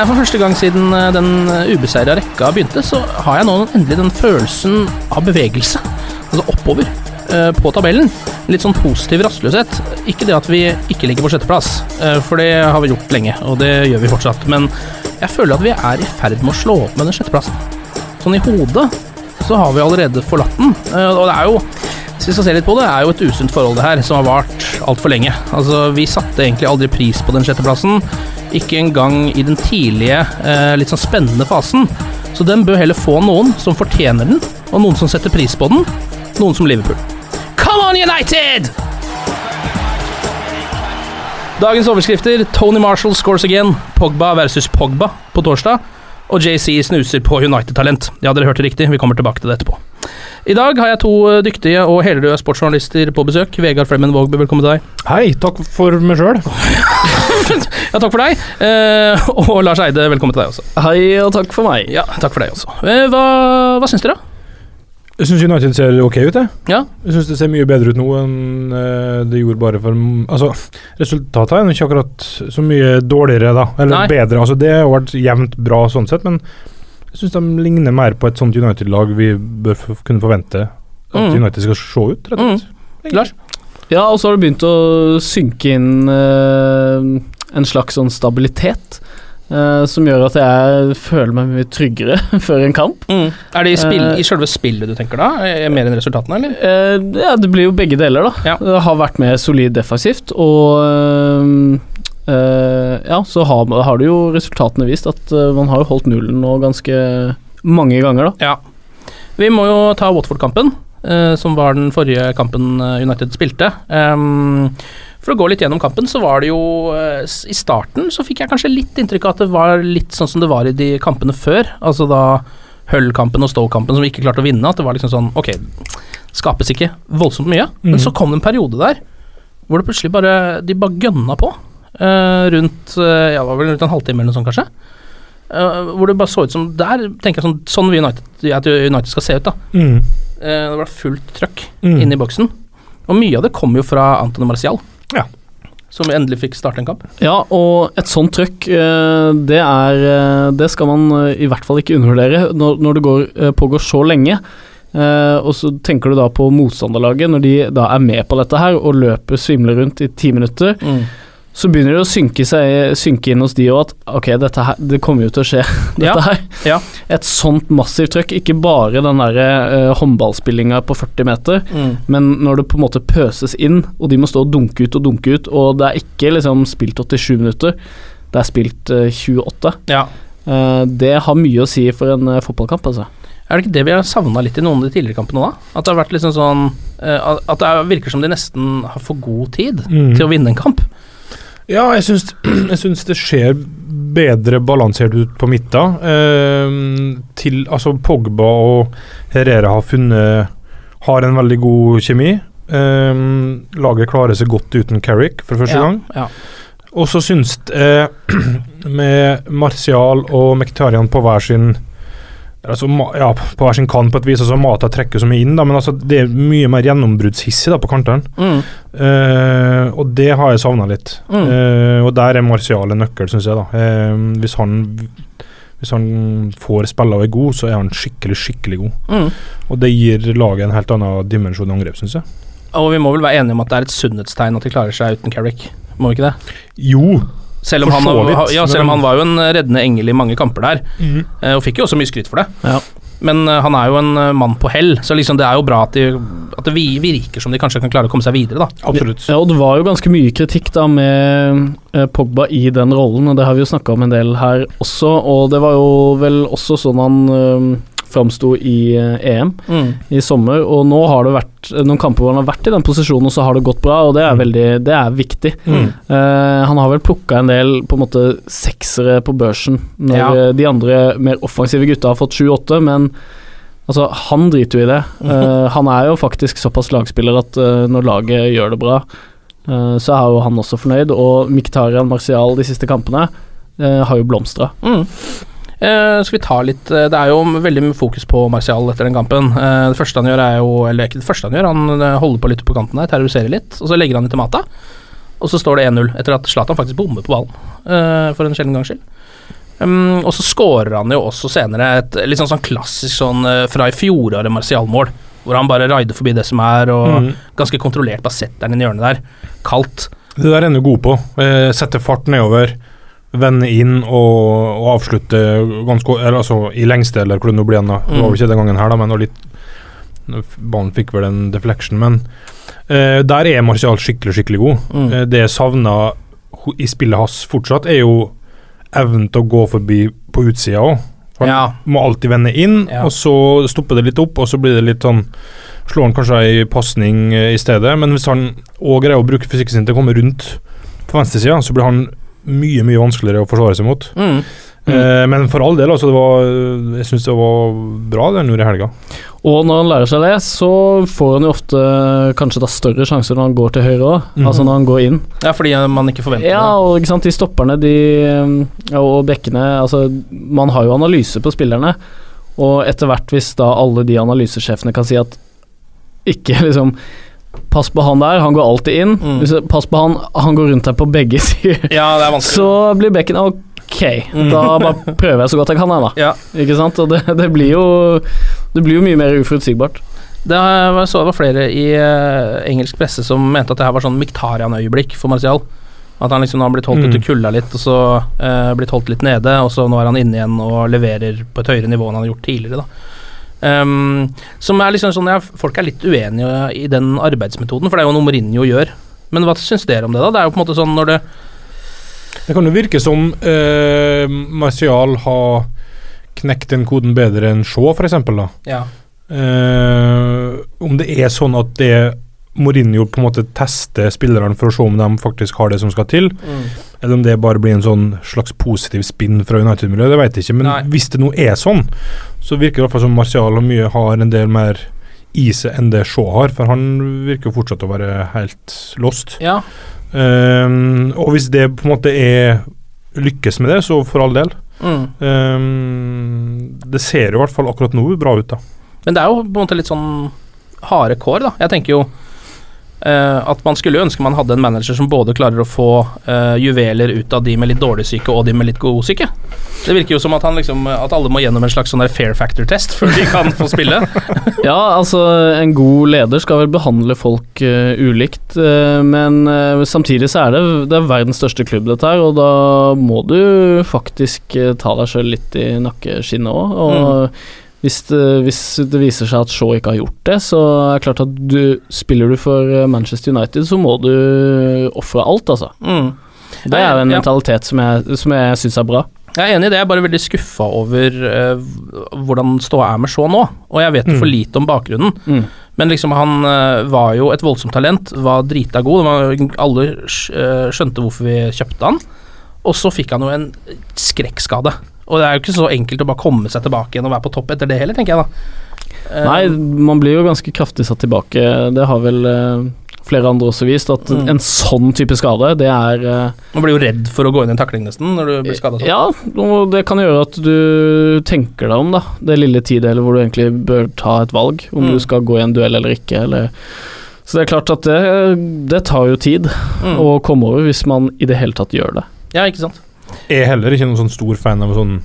For første gang siden eh, den eh, ubeseira rekka begynte, så har jeg nå endelig den følelsen av bevegelse. Altså oppover eh, på tabellen. Litt sånn positiv rastløshet. Ikke det at vi ikke ligger på sjetteplass, for det har vi gjort lenge, og det gjør vi fortsatt. Men jeg føler at vi er i ferd med å slå opp med den sjetteplassen. Sånn i hodet så har vi allerede forlatt den. Og det er jo hvis vi skal se litt på det, er jo et usunt forhold det her, som har vart altfor lenge. Altså, Vi satte egentlig aldri pris på den sjetteplassen. Ikke engang i den tidlige, eh, litt sånn spennende fasen. Så den bør heller få noen som fortjener den, og noen som setter pris på den. Noen som Liverpool. Come on, United! Dagens overskrifter Tony Marshall scores again. Pogba versus Pogba på torsdag. Og JC snuser på United-talent. Ja, dere hørte riktig, vi kommer tilbake til det etterpå. I dag har jeg to eh, dyktige og helrøde sportsjournalister på besøk. Vegard Flemmen Vågby, velkommen til deg. Hei, takk for meg sjøl. Ja, takk for deg. Eh, og Lars Eide, velkommen til deg også. Hei, og takk for meg. Ja, takk for deg også. Eh, hva, hva syns dere? Jeg syns United ser ok ut, jeg. Ja. Jeg syns det ser mye bedre ut nå enn eh, det gjorde bare for Altså, resultatet er jo ikke akkurat så mye dårligere, da. Eller Nei. bedre. Altså, det har vært jevnt bra sånn sett, men jeg syns de ligner mer på et sånt United-lag vi bør f kunne forvente at Mm. United skal se ut, rett og slett. Lars? Ja, og så har det begynt å synke inn uh, en slags sånn stabilitet. Uh, som gjør at jeg føler meg mye tryggere før en kamp. Mm. Er det i, spill, uh, i selve spillet du tenker da? Mer enn resultatene, eller? Uh, ja, det blir jo begge deler, da. Ja. Det har vært mer solid defensivt, og Ja, så har, har det jo resultatene vist at man har jo holdt nullen nå ganske mange ganger, da. Ja. Vi må jo ta Watford-kampen, som var den forrige kampen eh, United spilte. For å gå litt gjennom kampen, så var det jo eh, I starten så fikk jeg kanskje litt inntrykk av at det var litt sånn som det var i de kampene før. Altså da Hull-kampen og Stoke-kampen som vi ikke klarte å vinne. At det var liksom sånn Ok, skapes ikke voldsomt mye. Men Mhm. så kom det en periode der hvor det plutselig bare De bare gønna på. Uh, rundt uh, Ja, det var vel rundt en halvtime eller noe sånt, kanskje. Uh, hvor det bare så ut som Der tenker jeg sånn Sånn vil United, at United skal se ut, da. Mm. Eh, det var fullt trøkk Mm. inn i boksen. Og mye av det kom jo fra Antony Marcial. Ja. Som endelig fikk starte en kamp. Ja, og et sånt trøkk, eh, det er eh, Det skal man i hvert fall ikke undervurdere når, når det går, pågår så lenge. Eh, og så tenker du da på motstanderlaget, når de da er med på dette her og løper svimler rundt i ti minutter, så begynner det å synke, seg, synke inn hos de òg at ok, dette her, det kommer jo til å skje, dette Ja, her. ja. Et sånt massivt trøkk, ikke bare den derre uh, håndballspillinga på 40 meter, Mm. men når det på en måte pøses inn, og de må stå og dunke ut og dunke ut, og det er ikke liksom spilt 87 minutter, det er spilt uh, 28. Ja. Uh, det har mye å si for en eh, fotballkamp, altså. Er det ikke det vi har savna litt i noen av de tidligere kampene da? At det har vært liksom sånn eh, At det er- virker som de nesten har for god tid Mm. til å vinne en kamp. Ja, jeg syns, jeg syns det ser bedre balansert ut på midten. Eh, til, altså Pogba og Herrera har funnet Har en veldig god kjemi. Eh, laget klarer seg godt uten Carrick for første Ja, gang. ja. Og så syns jeg med Martial og Mektarian på hver sin Altså, ja, på hver sin kant, på et vis. Altså, Mata trekker så mye inn, da, men altså, det er mye mer gjennombruddshissig på kantene. Mm. Uh, og det har jeg savna litt. Mm. Uh, og der er Martial en nøkkel, syns jeg. da Uh, Hvis han Hvis han får spille og er god, så er han skikkelig, skikkelig god. Mm. Og det gir laget en helt annen dimensjon i angrep, syns jeg. Og vi må vel være enige om at det er et sunnhetstegn at de klarer seg uten Carrick, må vi ikke det? Jo, Selv om, han, ja, selv om han var jo en reddende engel i mange kamper der, mm. og fikk jo også mye skryt for det. Ja. Men eh, han er jo en eh, mann på hell, så liksom det er jo bra at, de, at det virker som de kanskje kan klare å komme seg videre, da. absolutt. Ja, og det var jo ganske mye kritikk da med Pogba i den rollen, og det har vi jo snakka om en del her også, og det var jo vel også sånn han uh, framsto i eh, EM Mm. i sommer, og nå har det vært noen kamper hvor han har vært i den posisjonen, og så har det gått bra, og det er veldig Det er viktig. Mm. Uh, han har vel plukka en del på en måte seksere på børsen, når Ja. eh, de andre mer offensive gutta har fått sju-åtte, men altså, han driter jo i det. Uh, han er jo faktisk såpass lagspiller at uh, når laget gjør det bra, så er jo han også fornøyd, og Miktarian Martial de siste kampene eh, har jo blomstra. Mm. Eh, skal vi ta litt eh, Det er jo veldig mye fokus på Martial etter den kampen. Eh, det første han gjør, er jo Eller ikke det første han gjør, han holder på litt på kanten der, terroriserer litt, og så legger han inn til Mata. Og så står det 1-0, etter at Zlatan faktisk bommer på ballen, for en sjelden gangs skyld. Um, og så scorer han jo også senere et litt sånn, sånn klassisk sånn fra i fjoråret Martial-mål, hvor han bare raider forbi det som er, og Mm. ganske kontrollert bare setter den i hjørnet der. Kaldt. Det der er han jo god på. Eh, sette fart nedover, vende inn og, og avslutte ganske eller, altså, i lengste, eller hvor det blir. da. Det var jo ikke den gangen her, da, men litt Ballen fikk vel en deflection, men uh, der er Martial skikkelig, skikkelig god. Mm. Uh, det jeg savner i spillet hans fortsatt, er jo evnen til å gå forbi på utsida òg. Han Ja. må alltid vende inn, Ja. og så stopper det litt opp, og så blir det litt sånn Slår han kanskje ei pasning uh, i stedet, men hvis han òg greier å bruke fysikken sin til å komme rundt på venstresida, så blir han mye, mye vanskeligere å forsvare seg mot. Mm. Eh, men for all del, altså, det var, jeg syns det var bra det han gjorde i helga. Og når han lærer seg det, så får han jo ofte kanskje da større sjanser når han går til høyre òg, mm. altså når han går inn. Ja, fordi man ikke forventer Ja, og ikke sant, de stopperne de, og bekkene Altså, man har jo analyse på spillerne, og etter hvert, hvis da alle de analysesjefene kan si at ikke liksom Pass på han der, han går alltid inn. Mm. Hvis, pass på han, han går rundt her på begge sider. Ja, det er vanskelig. Så blir bekken ok, Mm. da bare prøver jeg så godt jeg kan, jeg, da. Ja. Ikke sant? Og det, det blir jo Det blir jo mye mer uforutsigbart. Det var, så det var flere i uh, engelsk presse som mente at det her var sånn Miktarian-øyeblikk for Martial. At han liksom har blitt holdt Mm. ut i kulda litt, og så uh, blitt holdt litt nede, og så nå er han inne igjen og leverer på et høyere nivå enn han har gjort tidligere, da. Ehm, som er liksom sånn ja, Folk er litt uenige i den arbeidsmetoden, for det er jo noe Mourinho gjør. Men hva syns dere om det, da? Det er jo på en måte sånn når det Det kan jo virke som eh, Martial har knekt den koden bedre enn Shaw, f.eks. Ja. Eh, om det er sånn at det Mourinho på en måte tester spillerne for å se om de faktisk har det som skal til, Mm. eller om det bare blir en sånn slags positiv spinn fra United-miljøet, det vet jeg ikke. Men Nei. hvis det nå er sånn, så virker det i hvert fall som Martial og mye har en del mer i seg enn det Shaw har, for han virker jo fortsatt å være helt lost. ja. Um, og hvis det på en måte er lykkes med det, så for all del. Mm. Um, det ser jo i hvert fall akkurat nå bra ut, da. Men det er jo på en måte litt sånn harde kår, da. Jeg tenker jo at man skulle ønske man hadde en manager som både klarer å få uh, juveler ut av de med litt dårlig syke og de med litt god syke. Det virker jo som at, han liksom, at alle må gjennom en slags sånn fair factor-test før de kan få spille. Ja, altså en god leder skal vel behandle folk uh, ulikt, uh, men eh, samtidig så er det, det er verdens største klubb dette her, og da må du faktisk eh, ta deg sjøl litt i nakkeskinnet òg. Og hvis, det, hvis det viser seg at Shaw ikke har gjort det, så er det klart at du spiller du for eh, Manchester United, så må du ofre alt, altså. Mm. Det er jo en Ja. mentalitet som jeg, som jeg syns er bra. Jeg er enig i det, jeg er bare veldig skuffa over uh, hvordan ståa er med Shaw nå. Og jeg vet mm. for lite om bakgrunnen. Mm. Men liksom han uh, var jo et voldsomt talent, var drita god. Var, alle skj- skjønte hvorfor vi kjøpte han. Og så fikk han jo en skrekkskade. Og det er jo ikke så enkelt å bare komme seg tilbake igjen og være på topp etter det heller, tenker jeg da. Eh, Nei, man blir jo ganske kraftig satt tilbake. Det har vel eh, flere andre også vist, at Mm. en sånn type skade, det er eh, Man blir jo redd for å gå inn i en takling nesten når du blir skada sånn. Ja, og det kan gjøre at du tenker deg om, da. Det lille tidelet hvor du egentlig bør ta et valg, om Mm. du skal gå i en duell eller ikke, eller Så det er klart at det, det tar jo tid Mm. å komme over hvis man i det hele tatt gjør det. Ja, ikke sant. Jeg er heller ikke noen sånn stor fan av sånn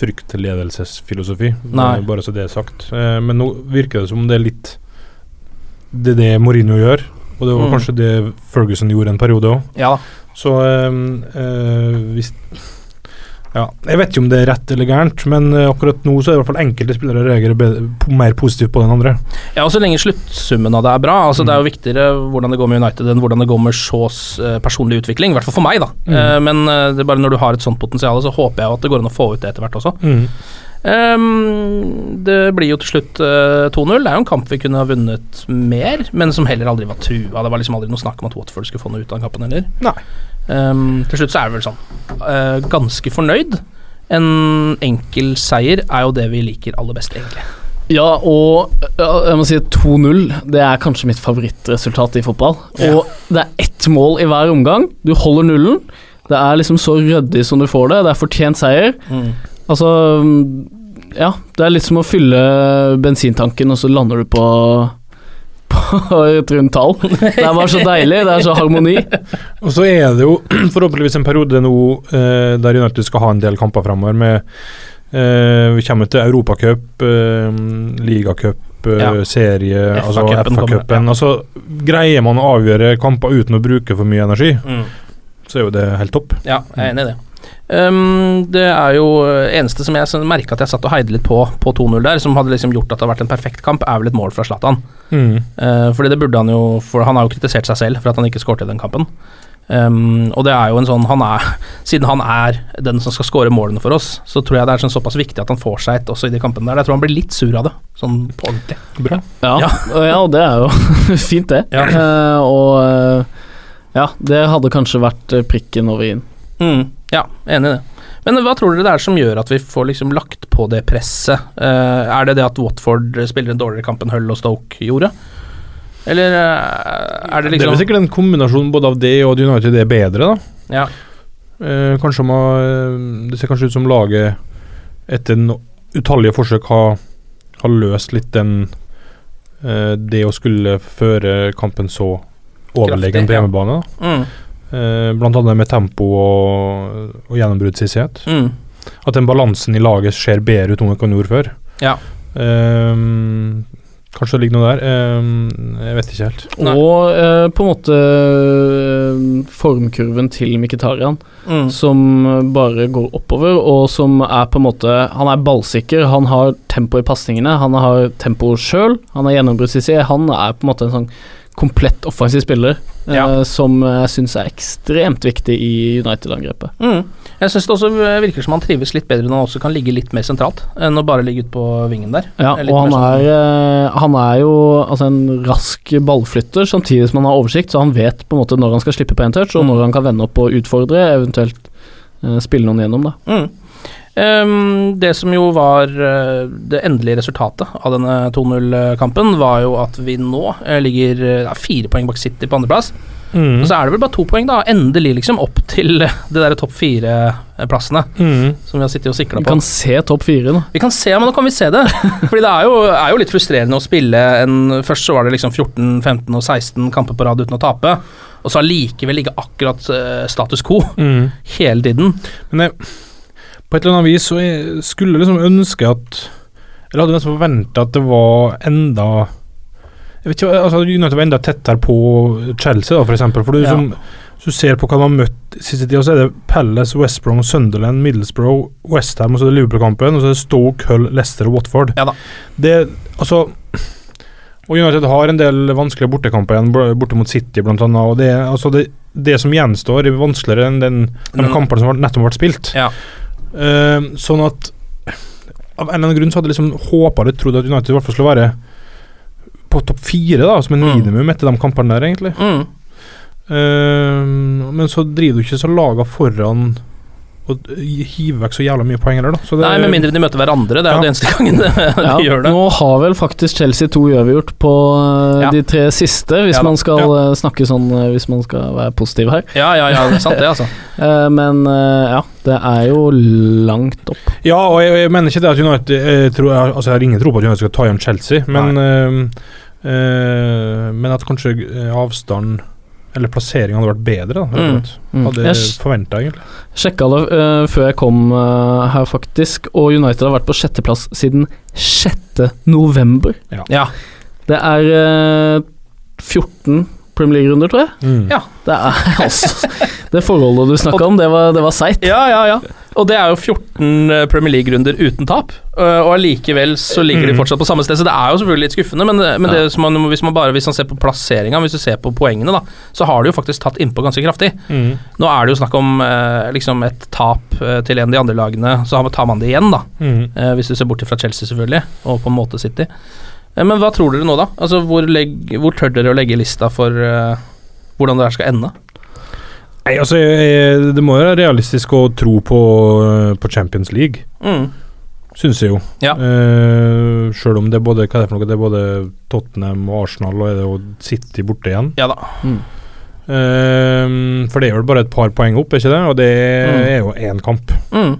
fryktledelsesfilosofi, Nei. bare så det er sagt. Eh, men nå virker det som det er litt Det er det Mourinho gjør, og det var Mm. kanskje det Ferguson gjorde en periode òg. Ja. Så eh, eh, hvis Ja, jeg vet ikke om det er rett eller gærent, men eh, akkurat nå så er det i hvert fall enkelte spillere reagerer bedre- mer positivt på den andre. Ja, og så lenge sluttsummen av det er bra. Altså Det er jo viktigere hvordan det går med United enn hvordan det går med Shaws personlig personlige utvikling. I hvert fall for meg, da. Mm. Eh, men eh, det er bare når du har et sånt potensial, så håper jeg at det går an å få ut det etter hvert også. Mm. Um, det blir jo til slutt uh, 2-0. Det er jo en kamp vi kunne ha vunnet mer, men som heller aldri var trua. Det var liksom aldri noe snakk om at Watford skulle få noe ut av kampen heller. Nei. Ehm, til slutt så er det vel sånn uh, ganske fornøyd. En enkel seier er jo det vi liker aller best, egentlig. Ja, og jeg må si 2-0, det er kanskje mitt favorittresultat i fotball. Og det er ett mål i hver omgang. Du holder nullen. Det er liksom så ryddig som du får det. Det er fortjent seier. Altså Ja, det er litt som å fylle bensintanken, og så lander du på et rundt tall. Det er bare så deilig. Det er så harmoni. Og så er det jo forhåpentligvis en periode nå eh, der United skal ha en del kamper framover med eh, Vi kommer til Europacup, eh, ligacup, eh, Ja. serie, altså FA-cupen Ja. Altså, greier man å avgjøre kamper uten å bruke for mye energi, Mm. så er jo det helt topp. Ja, jeg er enig i det. Ehm, det er jo eh, eneste som jeg merka at jeg satt og heide litt på på 2-0 der, som hadde liksom gjort at det hadde vært en perfekt kamp, er vel et mål fra Zlatan. Mm. Uh, fordi det burde han jo For han har jo kritisert seg selv for at han ikke skåret i den kampen. Um, og det er jo en sånn han er, Siden han er den som skal skåre målene for oss, så tror jeg det er sånn såpass viktig at han får seg et også i de kampene der. Jeg tror han blir litt sur av det, sånn på ordentlig. Bra. Ja, Ja. og ja, det er jo fint, det. Ja. Uh, og uh, ja, det hadde kanskje vært prikken over i-en. Mm, ja, enig i det. Men hva tror dere det er som gjør at vi får liksom lagt på det presset? Uh, er det det at Watford spiller en dårligere kamp enn Hull og Stoke gjorde? Eller uh, er det liksom Det er liksom vel sikkert en kombinasjon både av det og at United er bedre, da. Ja. Uh, kanskje man, Det ser kanskje ut som laget etter no utallige forsøk har, har løst litt den Det å skulle føre kampen så overlegent på hjemmebane. Da. Mm, Eh, blant annet med tempo og, og gjennombruddshissighet. mm, At den balansen i laget ser bedre ut enn den gjorde før. Ja. Um, kanskje det ligger noe der. Um, jeg vet ikke helt. Nei. Og uh, på en måte eh, formkurven til Mkhitaryan, mm. som bare går oppover, og som er på en måte Han er ballsikker, han har tempo i pasningene, han har tempo sjøl, han er gjennombruddshissighet, han er på en måte en sånn komplett offensiv spiller eh, Ja. som jeg syns er ekstremt viktig i United-angrepet. Mm. Jeg syns det også virker som han trives litt bedre når han også kan ligge litt mer sentralt, enn å bare ligge ute på vingen der. Ja, og han sånn- er, eh, han er jo altså en rask ballflytter, samtidig som han har oversikt, så han vet på en måte når han skal slippe på en touch, og Mm. når han kan vende opp og utfordre, eventuelt eh, spille noen gjennom, da. Mm. Ehm, det som jo var eh, det endelige resultatet av denne 2-0-kampen, var jo at vi nå eh, ligger eh, ja, fire poeng bak City på andreplass. Mm. Og så er det vel bare to poeng, da, endelig, liksom, opp til det derre topp fire-plassene Mm. som vi har sittet og sikla Vi kan se topp fire nå. Vi kan se, men nå kan vi se det. Fordi det er jo, er jo litt frustrerende å spille en Først så var det liksom 14, 15 og 16 kamper på rad uten å tape, og så allikevel ligge akkurat status quo Mm. hele tiden. Men jeg, på et eller annet vis så jeg skulle liksom ønske at Eller hadde nesten forventa at det var enda Jeg vet ikke, altså United var enda tettere på Chelsea, da, for eksempel. For du, Ja. som, hvis du ser på hva de har møtt siste tida, så er det Palace, West Brom, Sunderland, Middlesbrough, Westham, og så er det Liverpool-kampen, og så er det Stoke, Hull, Leicester og Watford. Ja da. Det, altså Og United har en del vanskelige bortekamper igjen, borte mot City annet, og det, altså det, det som gjenstår, er vanskeligere enn den, de Mm. kampene som har nettopp vært spilt. Ja. Eh, sånn at av en eller annen grunn så hadde jeg liksom håpa litt trodd at United i hvert fall skulle være på topp fire, da, som en Mm. minimum etter de kampene der, egentlig. Mm. Uh, men så driver du ikke så laga foran å hive vekk så jævla mye poeng heller, da. Så det, Nei, med mindre de møter hverandre. Det er jo den det eneste gangen de Ja, gjør det. Nå har vel faktisk Chelsea to uavgjort på eh, Ja. de tre siste, hvis Ja man skal Ja. eh, snakke sånn eh, Hvis man skal være positiv her. Ja, ja, ja, det er sant det, altså. Eh, men eh, ja, det er jo langt opp. Ja, og jeg, jeg mener ikke det at United jeg, tror, jeg, altså jeg har ingen tro på at United skal ta igjen Chelsea, men eh, eh, Men at kanskje avstanden avstand eller plasseringa hadde vært bedre, da. Mm. Mm. Hadde Jeg forventa, egentlig. sjekka det uh, før jeg kom uh, her, faktisk, og United har vært på sjetteplass siden 6. november. Ja. Det er uh, 14 Premier League-runder, tror jeg. Mm. Ja. Det er altså Det forholdet du snakka om, det var, det var seigt. Ja, ja, ja. Og det er jo 14 eh, Premier League-runder uten tap, øh, og allikevel så ligger de Mm. fortsatt på samme sted, så det er jo selvfølgelig litt skuffende, men, men det som man, hvis man bare hvis man ser på plasseringa, hvis du ser på poengene, da, så har de jo faktisk tatt innpå ganske kraftig. Mm. Nå er det jo snakk om eh, liksom et tap eh, til en av de andre lagene, så tar man det igjen, da. Mm. Eh, hvis du ser bort fra Chelsea, selvfølgelig, og på en måte City. Eh, men hva tror dere nå, da? Altså, hvor, legg, hvor tør dere å legge lista for eh, hvordan det her skal ende? Nei, altså, jeg, jeg, det må jo være realistisk å tro på, eh, på Champions League, Mm. syns jeg jo. Ja. Eh, Sjøl om det er både hva er det for noe, det er både Tottenham og Arsenal, og er det jo City borte igjen. Ja da. Eh, for det er vel bare et par poeng opp, er ikke det? Og det Mm. er jo én kamp. Mm.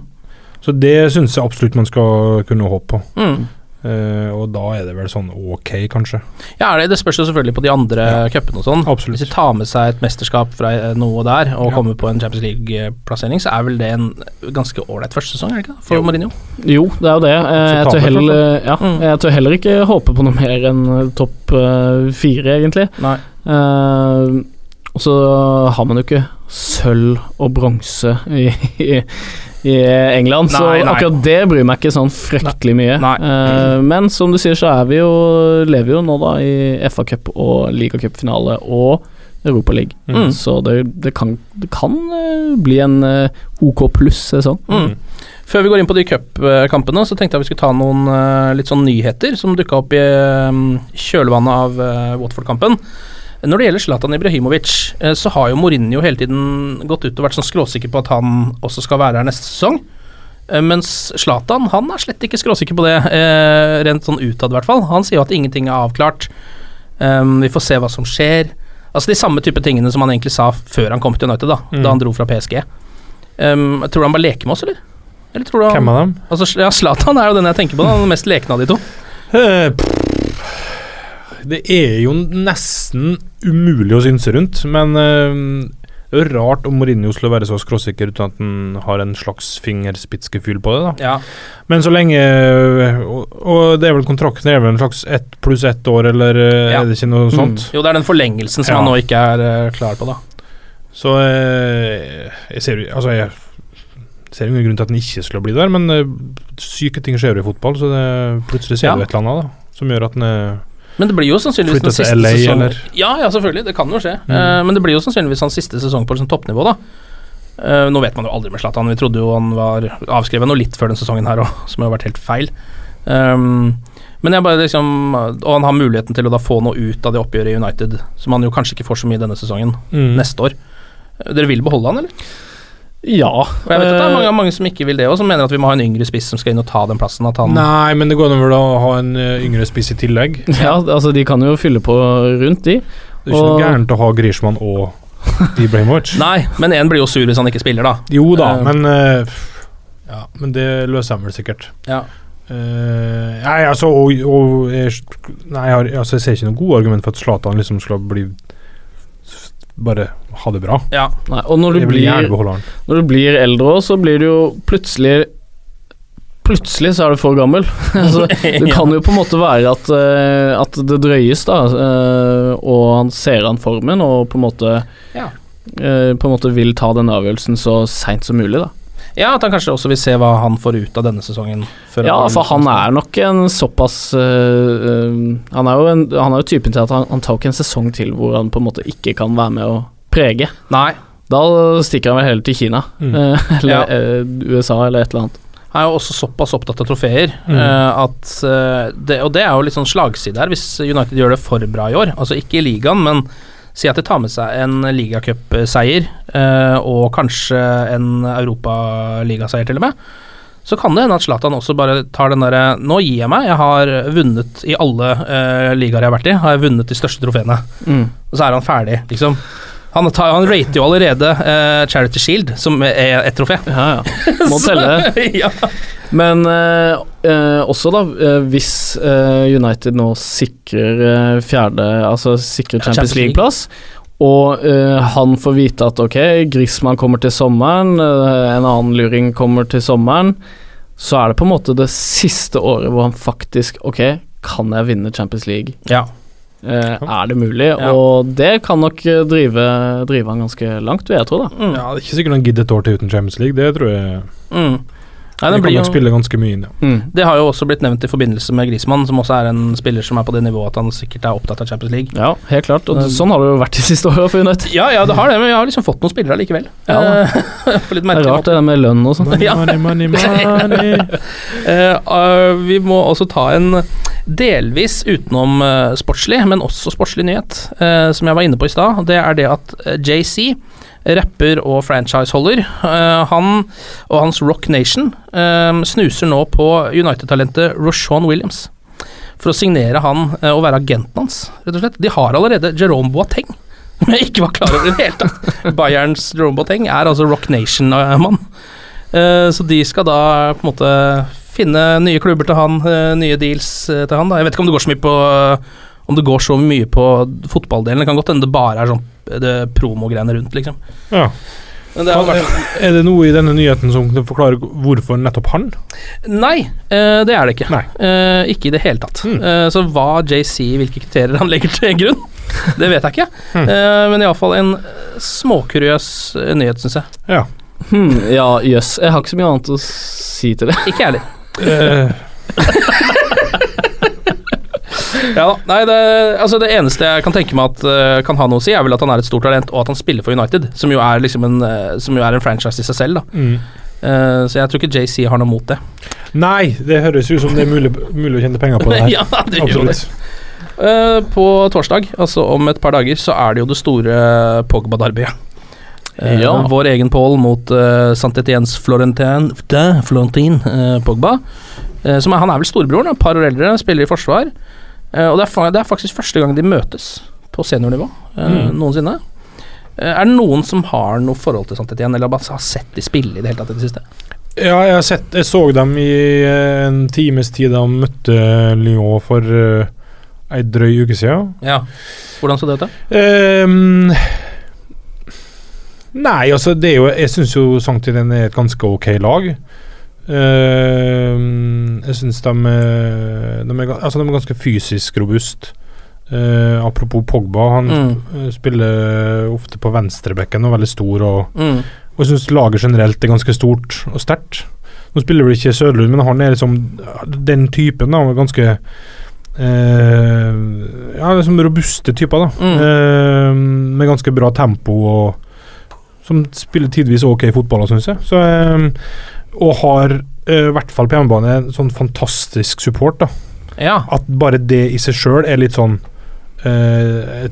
Så det syns jeg absolutt man skal kunne håpe på. Mm. Eh, og da er det vel sånn ok, kanskje. Ja, det, det spørs jo selvfølgelig på de andre Ja. cupene og sånn. Absolutt. Hvis de tar med seg et mesterskap fra eh, noe der, og Ja. kommer på en Champions League-plassering, så er vel det en ganske ålreit førstesesong, er det ikke? For Jo. Mourinho. Jo, det er jo det. Eh, Jeg tør, heller, ja, Mm. jeg tør heller ikke håpe på noe mer enn topp fire, egentlig. Nei. Uh, og så har man jo ikke sølv og bronse i, i, i England, så Nei, nei. akkurat det bryr meg ikke sånn fryktelig mye. Nei. Eh, men som du sier, så er vi jo, lever vi jo nå da i FA-cup og ligacupfinale og Europaliga. Mm. Så det, det kan, det kan eh, bli en eh, OK pluss-sesong. Mm. Før vi går inn på de cupkampene, så tenkte jeg vi skulle ta noen litt sånn nyheter som dukka opp i kjølvannet av Watford-kampen. Når det gjelder Zlatan Ibrahimovic, eh, så har jo Mourinho hele tiden gått ut og vært sånn skråsikker på at han også skal være her neste sesong. Eh, Mens Zlatan han er slett ikke skråsikker på det, eh, rent sånn utad i hvert fall. Han sier jo at ingenting er avklart. Um, vi får se hva som skjer. Altså de samme type tingene som han egentlig sa før han kom til United, da, Mm. da han dro fra PSG. Um, tror du han bare leker med oss, eller? Eller tror du han Hvem av dem? Altså, ja, Zlatan er jo den jeg tenker på, da, den mest lekne av de to. Eh, Det er jo nesten umulig å synse rundt, men eh, det er jo rart om Mourinho skulle være så skråsikker uten at han har en slags fingerspitzgefühl på det. da. Ja. Men så lenge Og, og det er vel kontrakten er vel en slags ett pluss ett år, eller eh, Ja. er det ikke noe sånt? Jo, det er den forlengelsen som Ja. han nå ikke er eh, klar på, da. Så eh, jeg ser Altså, jeg ser ingen grunn til at han ikke skulle bli der, men eh, syke ting skjer jo i fotball, så det, plutselig ser Ja. du et eller annet da, som gjør at han er Men det blir jo sannsynligvis Flytte til LA, sesongen eller? Ja, ja, selvfølgelig, det kan jo skje. Mm. Uh, men det blir jo sannsynligvis hans siste sesong på liksom toppnivå, da. Uh, nå vet man jo aldri med Zlatan, vi trodde jo han var avskrevet noe litt før den sesongen her òg, som har vært helt feil. Um, men jeg bare liksom Og han har muligheten til å da få noe ut av det oppgjøret i United, som han jo kanskje ikke får så mye denne sesongen, Mm. neste år. Eh, Dere vil beholde han, eller? Ja. Og jeg vet at det er eh, mange, mange som ikke vil det òg, som mener at vi må ha en yngre spiss som skal inn og ta den plassen. At han Nei, men det går an vel å ha en eh, yngre spiss i tillegg. Ja, altså de kan jo fylle på rundt, de. Det er ikke noe gærent å ha Grishman og Ibrahimovic. Nei, men én blir jo sur hvis han ikke spiller, da. Jo da, uh, men uh, Ja, men det løser han vel sikkert. Ja. Uh, nei, altså og, og jeg, Nei, altså, jeg ser ikke noe god argument for at Zlatan liksom skal bli Bare ha det bra. Ja. Nei, og når du, blir, når du blir eldre òg, så blir du jo plutselig Plutselig så er du for gammel. altså, det kan jo på en måte være at, eh, at det drøyes, da, eh, og han ser an formen og på en måte Ja. eh, På en måte vil ta den avgjørelsen så seint som mulig, da. Ja, at han kanskje også vil se hva han får ut av denne sesongen. før Ja, for han er nok en såpass øh, øh, Han er jo, en, han er jo typen til at han, han tar ikke en sesong til hvor han på en måte ikke kan være med å prege. Nei, Da stikker han vel heller til Kina, Mm. eh, eller Ja. eh, USA, eller et eller annet. han er jo også såpass opptatt av trofeer Mm. at det, Og det er jo litt sånn slagside her, hvis United gjør det for bra i år. Altså ikke i ligaen, men Si at de tar med seg en ligacupseier, eh, og kanskje en europaligaseier til og med. Så kan det hende at Zlatan også bare tar den derre Nå gir jeg meg, jeg har vunnet i alle eh, ligaer jeg har vært i, har jeg vunnet de største trofeene. Mm. Og så er han ferdig, liksom. Han, tar, han rater jo allerede uh, Charity Shield, som er et trofé. Ja, ja. Må telle. ja. Men uh, uh, også, da, hvis United nå sikrer fjerde Altså sikrer Champions Champions League. League-plass, og uh, han får vite at ok, Griezmann kommer til sommeren, uh, en annen luring kommer til sommeren, så er det på en måte det siste året hvor han faktisk Ok, kan jeg vinne Champions League? ja. Eh, er det mulig? Ja. Og det kan nok eh, drive, drive han ganske langt, vil jeg tro, da. Mm. Ja, det er ikke sikkert han gidder et år til uten Champions League. Det tror jeg Mm. Nei, Det det, kan nok spille ganske mye inn, ja. Mm. det har jo også blitt nevnt i forbindelse med Grismann, som også er en spiller som er på det nivået at han sikkert er opptatt av Champions League. Ja, helt klart. Og sånn har det jo vært de siste åra for United. Ja, ja, det har det, men jeg har liksom fått noen spillere likevel. Ja. Eh, Det er rart det der med lønn og sånn. Money, Money, money, money. uh, eh, vi må også ta en delvis utenom eh, sportslig, men også sportslig nyhet, eh, som jeg var inne på i stad. Det er det at eh, JC, rapper og franchiseholder, eh, han og hans Rock Nation snuser nå på United-talentet Roshan Williams. For å signere han og være agenten hans, rett og slett. De har allerede Jerome Boateng. Som jeg ikke var klar over i det hele tatt. Bayerns Jerome Boateng er altså Rock Nation-mann. Så de skal da på en måte finne nye klubber til han, eh, nye deals eh, til han. Da. Jeg vet ikke om det går så mye på om det går så mye på fotballdelen. Det kan godt hende det bare er sånn eh, promogreiene rundt, liksom. Ja. Men det er, i Er det noe i denne nyheten som forklarer forklare hvorfor nettopp han? Nei, eh, det er det ikke. Nei. Eh, ikke i det hele tatt. Mm. Eh, så hva JC, hvilke kriterier han legger til grunn, det vet jeg ikke. Mm. Eh, men iallfall en eh, småkuriøs eh, nyhet, syns jeg. Ja. Hmm, ja, yes. Jeg har ikke så mye annet å si til det. Ikke jeg heller. Eh, Ja, nei, det, altså det eneste jeg kan tenke meg at uh, kan ha noe å si, er vel at han er et stort talent, og at han spiller for United, som jo er, liksom en, uh, som jo er en franchise i seg selv. Da. mm. Uh, så jeg tror ikke JC har noe mot det. Nei, det høres ut som det er mulig, mulig å tjene penger på det her. ja, det gjør det. Absolutt. På torsdag, altså om et par dager, så er det jo det store Pogba-derbyet. Eh, Uh, Vår egen Paul mot uh, Saint-Étiennes Florentin, da, Florentin uh, Pogba. Uh, som er, han er vel storebroren, et par år eldre, spiller i forsvar. Eh, og det er, det er faktisk første gang de møtes på seniornivå eh, Mm. noensinne. Eh, er det noen som har noe forhold til Saint-Étienne, eller bare har sett de spille i det hele tatt i det siste? Ja, jeg, har sett, jeg så dem i eh, en times tid da de møtte Lyon for ei drøy uke siden. Ja. Hvordan så det ut, da? Ehm, nei, altså det er jo Jeg syns jo Sanktiven er et ganske ok lag. Uh, jeg syns de, er- de, er altså de er ganske fysisk robust. Uh, apropos Pogba, han Mm. sp- spiller ofte på venstrebekken og veldig stor. Og, Mm. og jeg syns laget generelt er ganske stort og sterkt. Nå spiller vel ikke Søderlund, men han er liksom den typen. da, Ganske uh, Ja, liksom robuste typer, da. Mm. Eh, med ganske bra tempo og Som spiller tidvis ok fotball, syns jeg. Så, eh, og har eh, i hvert fall på hjemmebane en sånn fantastisk support. da Ja. At bare det i seg sjøl er litt sånn eh, jeg,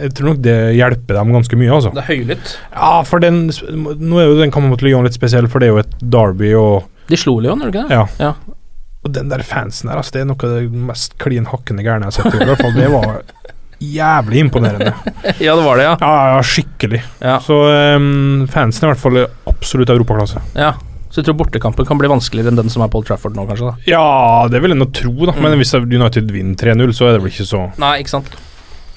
jeg tror nok det hjelper dem ganske mye, altså. Det er høylytt. Ja, for den Nå er jo den kampen mot Lyon litt spesiell, for det er jo et derby og De slo Lyon, gjorde de ikke det? Ja. Ja. Og den der fansen der, altså, det er noe av det mest klin hakkende gærne jeg har sett. I hvert fall, det var jævlig imponerende. Ja, det var det, ja. Ja, ja, skikkelig. Ja. Så um, fansen er i hvert fall absolutt europaklasse. ja. Så du tror bortekampen kan bli vanskeligere enn den som er på Old Trafford nå, kanskje? da Ja, det vil en jo tro, da. Men Mm. hvis United vinner 3-0, så er det vel ikke så Nei, ikke sant.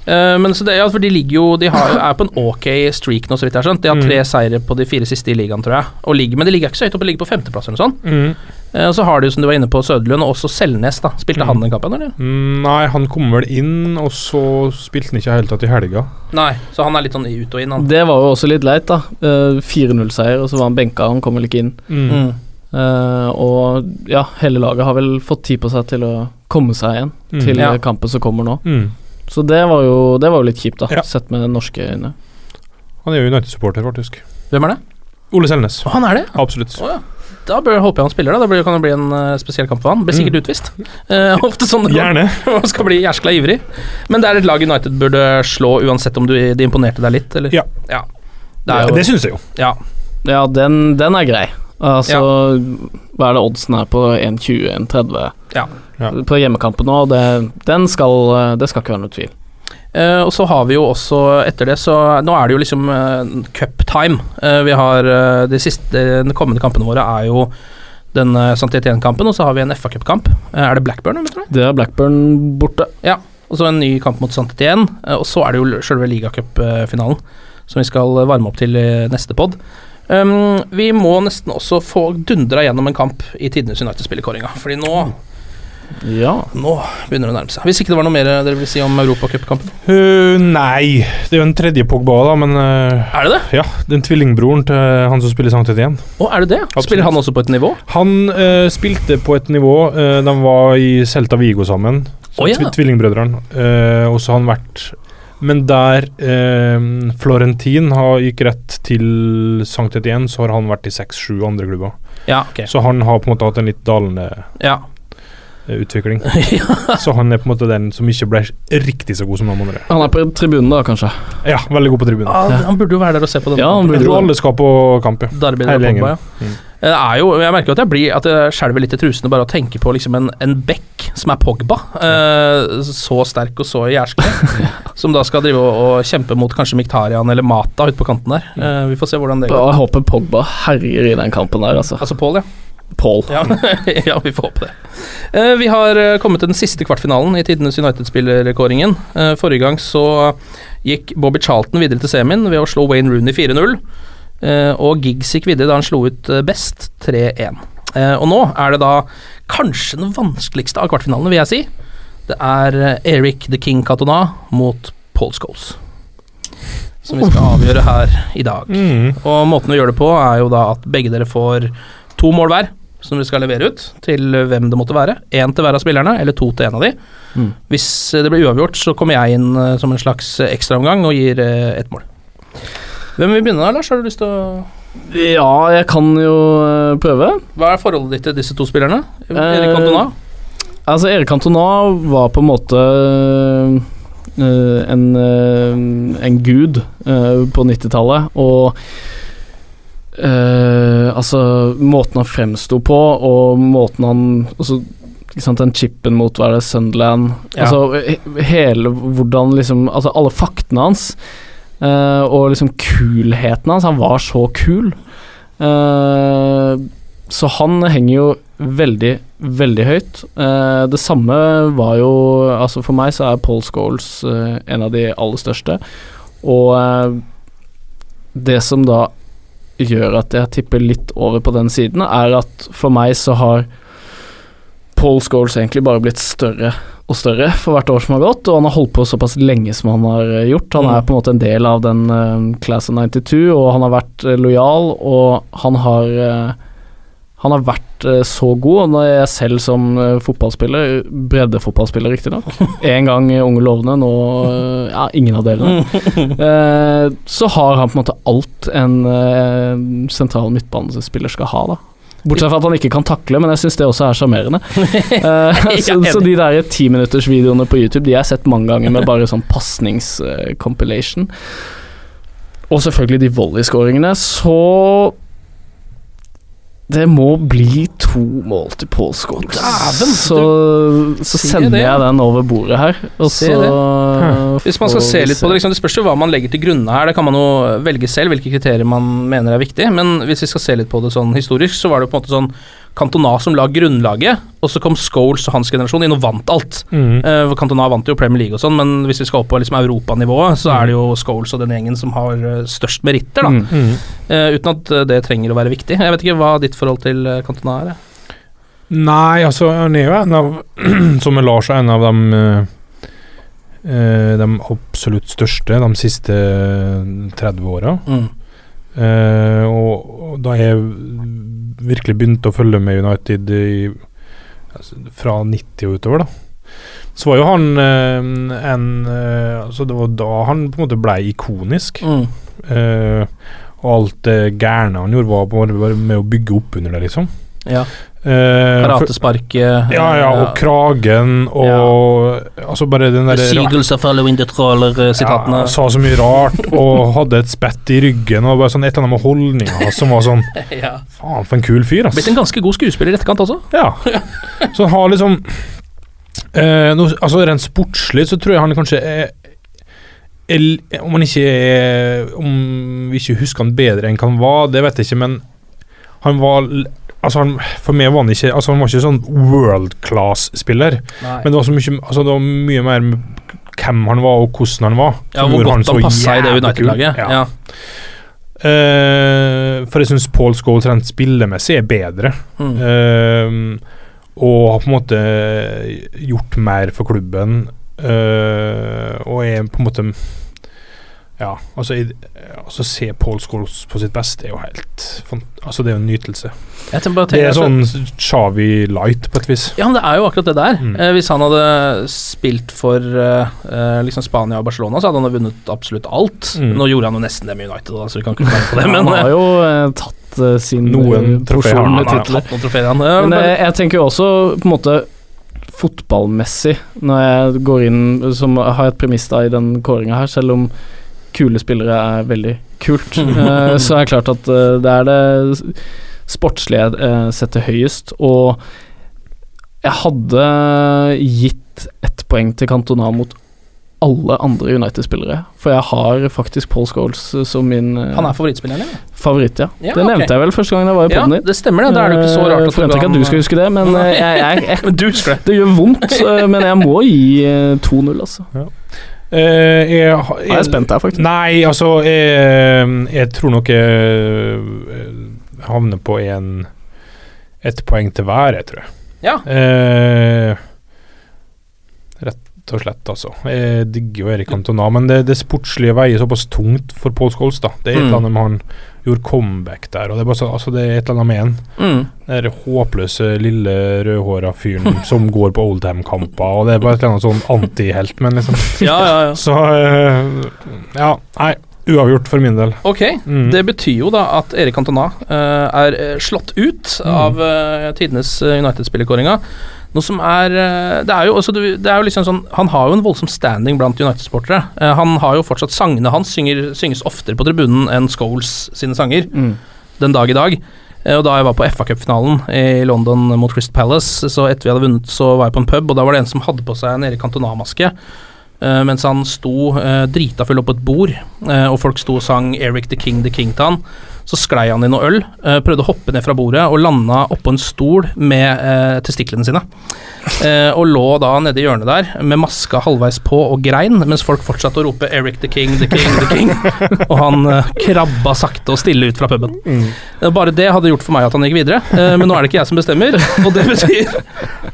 Eh, men så det, ja, for de ligger jo De har, er på en ok streak nå, så vidt jeg har skjønt. De har tre Mm. seire på de fire siste i ligaen, tror jeg. Og ligger, men de ligger ikke så høyt oppe, de ligger på femteplass eller noe sånt. mm. Eh, og så har de jo, som du var inne på, Søderlund og også Selnes, da. Spilte Mm. han den kampen, eller? Mm, Nei, han kom vel inn, og så spilte han ikke helt tatt i helga. Nei, så han er litt sånn ut og inn, han. Det var jo også litt leit, da. Eh, 4-0-seier, og så var han benka, han kom vel ikke inn. Mm. Uh, og ja, hele laget har vel fått tid på seg til å komme seg igjen Mm. til Ja. eh, kampen som kommer nå. Mm. Så det var jo, det var jo litt kjipt, da, Ja. sett med norske øyne. Han er jo United-supporter, faktisk. Hvem er det? Ole Selnes. Å, han er det? Absolutt. Å, ja. Da bør, håper jeg han spiller, da. Da blir, kan det bli en eh, spesiell kamp for han. Blir sikkert utvist. Eh, ofte sånn det går. Gjerne. Man skal bli jæskla ivrig. Men det er et lag United burde slå, uansett om du, de imponerte deg litt, eller? Ja. Det er jo Det syns jeg jo. Ja. Ja, den, den er grei. Altså, hva er det oddsen her på 1,20, 1,30 Ja. Ja. på hjemmekampen nå? Det, den skal, det skal ikke være noe tvil. Uh, og så har vi jo også etter det, så nå er det jo liksom uh, cuptime. Uh, vi har uh, de siste de kommende kampene våre er jo den uh, Santietien-kampen, og så har vi en FA-cupkamp. Uh, er det Blackburn, eller? Det er Blackburn borte. Ja. Og så en ny kamp mot Santetien. Uh, og så er det jo selve ligacupfinalen som vi skal varme opp til i neste pod. Um, vi må nesten også få dundra gjennom en kamp i tidenes United-spillerkåringa, fordi nå Ja. Nå begynner det å nærme seg. Hvis ikke det var noe mer dere vil si om Europacupkampen? Uh, nei, det er jo en tredje Pogba, da, men uh, Er det det? Ja, den tvillingbroren til han som spiller samtidig igjen. Å, er det det? Absolutt. Spiller han også på et nivå? Han uh, spilte på et nivå uh, De var i Celta Vigo sammen, oh, ja. tv- tvillingbrødrene. Uh, og så har han vært Men der eh, Florentin har, gikk rett til Sankt Etienne, så har han vært i seks-sju andre klubber. Ja, ok. Så han har på en måte hatt en litt dalende Ja. Eh, utvikling. Så han er på en måte den som ikke ble riktig så god som de andre. Han er på tribunen da, kanskje. Ja, veldig god på tribunen. Ah, Han burde jo være der og se på den. Ja, han Jeg burde tror jo alle skal på kamp, ja. Hele gjengen. Pogba, ja. Mm. Er jo, jeg merker jo at jeg blir At jeg skjelver litt i trusene bare å tenke på liksom en, en bekk som er Pogba. Eh, så sterk og så jærskelig. som da skal drive og, og kjempe mot kanskje Miktarian eller Mata ute på kanten der. Eh, vi får se hvordan det går. Jeg håper Pogba herjer i den kampen der, altså. Altså Paul, ja. Paul. Ja, ja, vi får håpe det. Uh, vi har eh, kommet til den siste kvartfinalen i tidenes United-spillerkåringen. Uh, forrige gang så gikk Bobby Charlton videre til semien ved å slå Wayne Rooney 4-0. Uh, og Giggs gikk videre da han slo ut best 3-1. Eh, og nå er det da kanskje den vanskeligste av kvartfinalene, vil jeg si. Det er Eric the King Cantona mot Paul Scholes. Som vi skal avgjøre her i dag. Mm. Og måten vi gjør det på, er jo da at begge dere får to mål hver som vi skal levere ut til hvem det måtte være. Én til hver av spillerne, eller to til en av de. Mm. Hvis det blir uavgjort, så kommer jeg inn eh, som en slags ekstraomgang og gir eh, ett mål. Hvem vil begynne da, Lars? Har du lyst til å Ja, jeg kan jo eh, prøve. Hva er forholdet ditt til disse to spillerne? Erik Eh, Altså, Erik Cantona var på en måte eh, en, eh, en gud eh, på 90-tallet, og eh, Altså, måten han fremsto på, og måten han altså, ikke sant, Den chipen mot hva er det, Sunderland Ja. Altså, he- hele hvordan liksom Altså, alle faktene hans, uh, og liksom kulheten hans Han var så kul. Uh, så han henger jo veldig, veldig høyt. Det samme var jo Altså For meg så er Paul Scholes en av de aller største. Og det som da gjør at jeg tipper litt over på den siden, er at for meg så har Paul Scholes egentlig bare blitt større og større for hvert år som har gått, og han har holdt på såpass lenge som han har gjort. Han er Mm. på en måte en del av den uh, Class of 92, og han har vært uh, lojal, og han har eh, han har vært eh, så god, og når jeg selv som eh, fotballspiller, breddefotballspiller riktignok, en gang Unge lovende, nå eh, ja, ingen av delene, eh, så har han på en måte alt en eh, sentral midtbanespiller skal ha, da. Bortsett fra at han ikke kan takle, men jeg syns det også er sjarmerende. Uh, så, så de der timinuttersvideoene på YouTube De har jeg sett mange ganger med bare sånn pasningscompilation. Uh, og selvfølgelig de volleyskåringene, så det må bli to mål til Paul Scott. Så, så sender jeg den over bordet her, og så Hvis man skal se litt på det, liksom, det spørs jo hva man legger til grunne her. Det kan man jo velge selv, hvilke kriterier man mener er viktig. Men hvis vi skal se litt på det sånn historisk, så var det jo på en måte sånn Cantona som la grunnlaget, og så kom Scholes og hans generasjon inn og vant alt. Mm. Uh, Cantona vant jo Premier League og sånn, men hvis vi skal opp på liksom europanivået, så er det jo Scholes og den gjengen som har eh, størst meritter, da. Mm. Mm. Eh, uten at det trenger å være viktig. Jeg vet ikke hva ditt forhold til Cantona er. Nei, altså han er jo en av Som med Lars en av de De absolutt største de siste 30 åra. Mm. Eh, og, da jeg virkelig begynte å følge med United i, altså, fra 90 og utover, da, så var jo han eh, en eh, Altså, det var da han på en måte ble ikonisk. Mm. Eh, Og alt det gærne han gjorde, var bare med å bygge opp under det, liksom. Ja. Eh, Karatesparket. ja, ja, og kragen og Altså bare den derre are following the trawler-sitatene. ja, Sa så mye rart og hadde et spett i ryggen og bare sånn et eller annet med holdninga som var sånn Ja. Faen, for en kul fyr, ass. Blitt en ganske god skuespiller i etterkant også. Ja. Så han har liksom eh, no, Altså Rent sportslig så tror jeg han kanskje er, Om han ikke er Om vi ikke husker han bedre enn hva han var, det vet jeg ikke, men han var Altså han, For meg var han ikke Altså han var ikke sånn world class-spiller, men det var så mye Altså det var mye mer hvem han var, og hvordan han var. Ja, hvor godt han, han passa i det. United-laget. Ja. Ja. Uh, for jeg syns Paul Scholes rent spillemessig er bedre. Mm. Uh, og har på en måte gjort mer for klubben. uh, og er på en måte Ja, altså, altså Se Paul Scholes på sitt beste er jo helt Altså Det er jo en nytelse. Jeg tenker bare Det er sånn Chavi light, på et vis. Ja, men det er jo akkurat det der. Mm. Eh, hvis han hadde spilt for eh, eh, liksom Spania og Barcelona, så hadde han vunnet absolutt alt. Mm. Nå gjorde han jo nesten det med United, da, så vi kan ikke klage på det. Men han har eh, jo eh, tatt eh, sin Noen trofeer han, han har hatt noen trofeer, han. Ja, Men eh, jeg tenker jo også på en måte fotballmessig, når jeg går inn som har et premiss da i den kåringa her, selv om kule spillere er veldig kult, uh, så er det klart at uh, det er det sportslige jeg eh, setter høyest, og jeg hadde gitt ett poeng til Cantona mot alle andre United-spillere, for jeg har faktisk Paul Scholes som min han er favorittspilleren, din? favoritt, ja. Ja, det nevnte nevnte jeg vel første gang jeg var i Ja, poden din. det stemmer det. Da er det ikke så rart Jeg at Forventer ikke at du skal huske det, men jeg, jeg, jeg, husker det. det gjør vondt, men jeg må gi eh, 2-0, altså. Eh, jeg, jeg, Jeg er spent der, faktisk. Nei, altså Jeg, jeg tror nok jeg eh, havner på en ett poeng til hver, jeg tror jeg. Ja. Eh, og slett, altså. Jeg digger jo Erik Cantona, men det, det sportslige veier såpass tungt for Paul Scholes, da. Det er et Mm. eller annet med han gjorde comeback der, og det er bare så, altså, det er et eller annet med han. Mm. Den håpløse, lille, rødhåra fyren som går på Oldham-kamper, og det er bare et eller annet sånn antihelt, men liksom Ja, ja, ja. Så uh, Ja, nei. Uavgjort for min del. Ok, Mm. det betyr jo da at Erik Cantona uh, er eh, slått ut Mm. av uh, tidenes United-spillerkåringa. Noe som er eh, Det er jo også Det er jo liksom sånn Han har jo en voldsom standing blant United-sportere. Eh, han har jo fortsatt Sangene hans synger, synges oftere på tribunen enn Scholes sine sanger den dag i dag. Eh, Og Da jeg var på FA-cupfinalen i London mot Crystal Palace, så etter vi hadde vunnet, så var jeg på en pub, og da var det en som hadde på seg en Erik Cantona-maske. mens han sto drita full oppå et bord, og folk sto og sang 'Eric the King, the King' til han. Så sklei han i noe øl, eh, prøvde å hoppe ned fra bordet og landa oppå en stol med uh, testiklene sine. Eh, og lå da nede i hjørnet der med maska halvveis på og grein, mens folk fortsatte å rope 'Eric the King, the King, the King'. og han eh, krabba sakte og stille ut fra puben. Eh, Bare det hadde gjort for meg at han gikk videre, eh, men nå er det ikke jeg som bestemmer. Og det betyr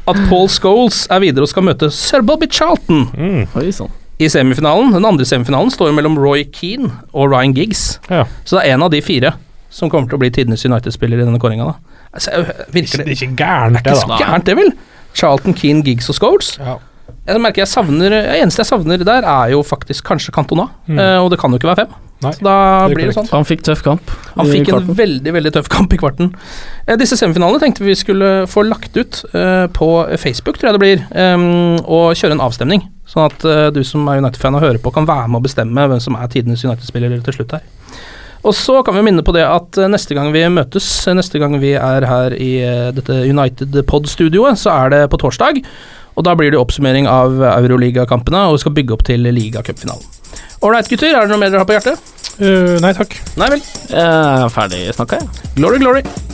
at Paul Scholes er videre og skal møte sir Bobby Charlton Mm. Oi sann. I semifinalen. Den andre semifinalen står jo mellom Roy Keane og Ryan Giggs. Ja. Så det er en av de fire som kommer til å bli tidenes United-spiller i denne kåringa. Altså, Det det er ikke gærent, det, ikke så da. gærent, det vel? Charlton, Keane, Giggs og Scholes. Ja. Jeg merker jeg savner Det eneste jeg savner der, er jo faktisk kanskje Cantona. Mm. og det kan jo ikke være fem. Nei, så da det blir det sånn. Han fikk tøff kamp. Han fikk en kvarten. veldig veldig tøff kamp i kvarten. Eh, disse semifinalene tenkte vi skulle få lagt ut eh, på Facebook, tror jeg det blir, eh, og kjøre en avstemning. Sånn at eh, du som er United-fan og hører på, kan være med å bestemme hvem som er tidenes United-spiller til slutt her. Og så kan vi minne på det at eh, neste gang vi møtes, eh, neste gang vi er her i dette United Pod-studioet, så er det på torsdag. Og da blir det oppsummering av Euroliga-kampene, og vi skal bygge opp til ligacupfinalen. Ålreit, gutter. Er det noe mer dere har på hjertet? Eh, nei takk. Nei vel. Jeg er ferdig snakka, jeg. Glory, glory.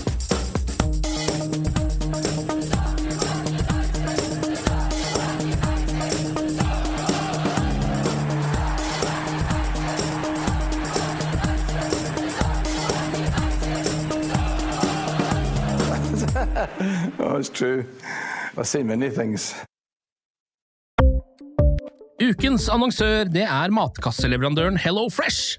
Oh, it's true. I've seen many things. Ukens annonsør det er matkasseleverandøren Hello Fresh.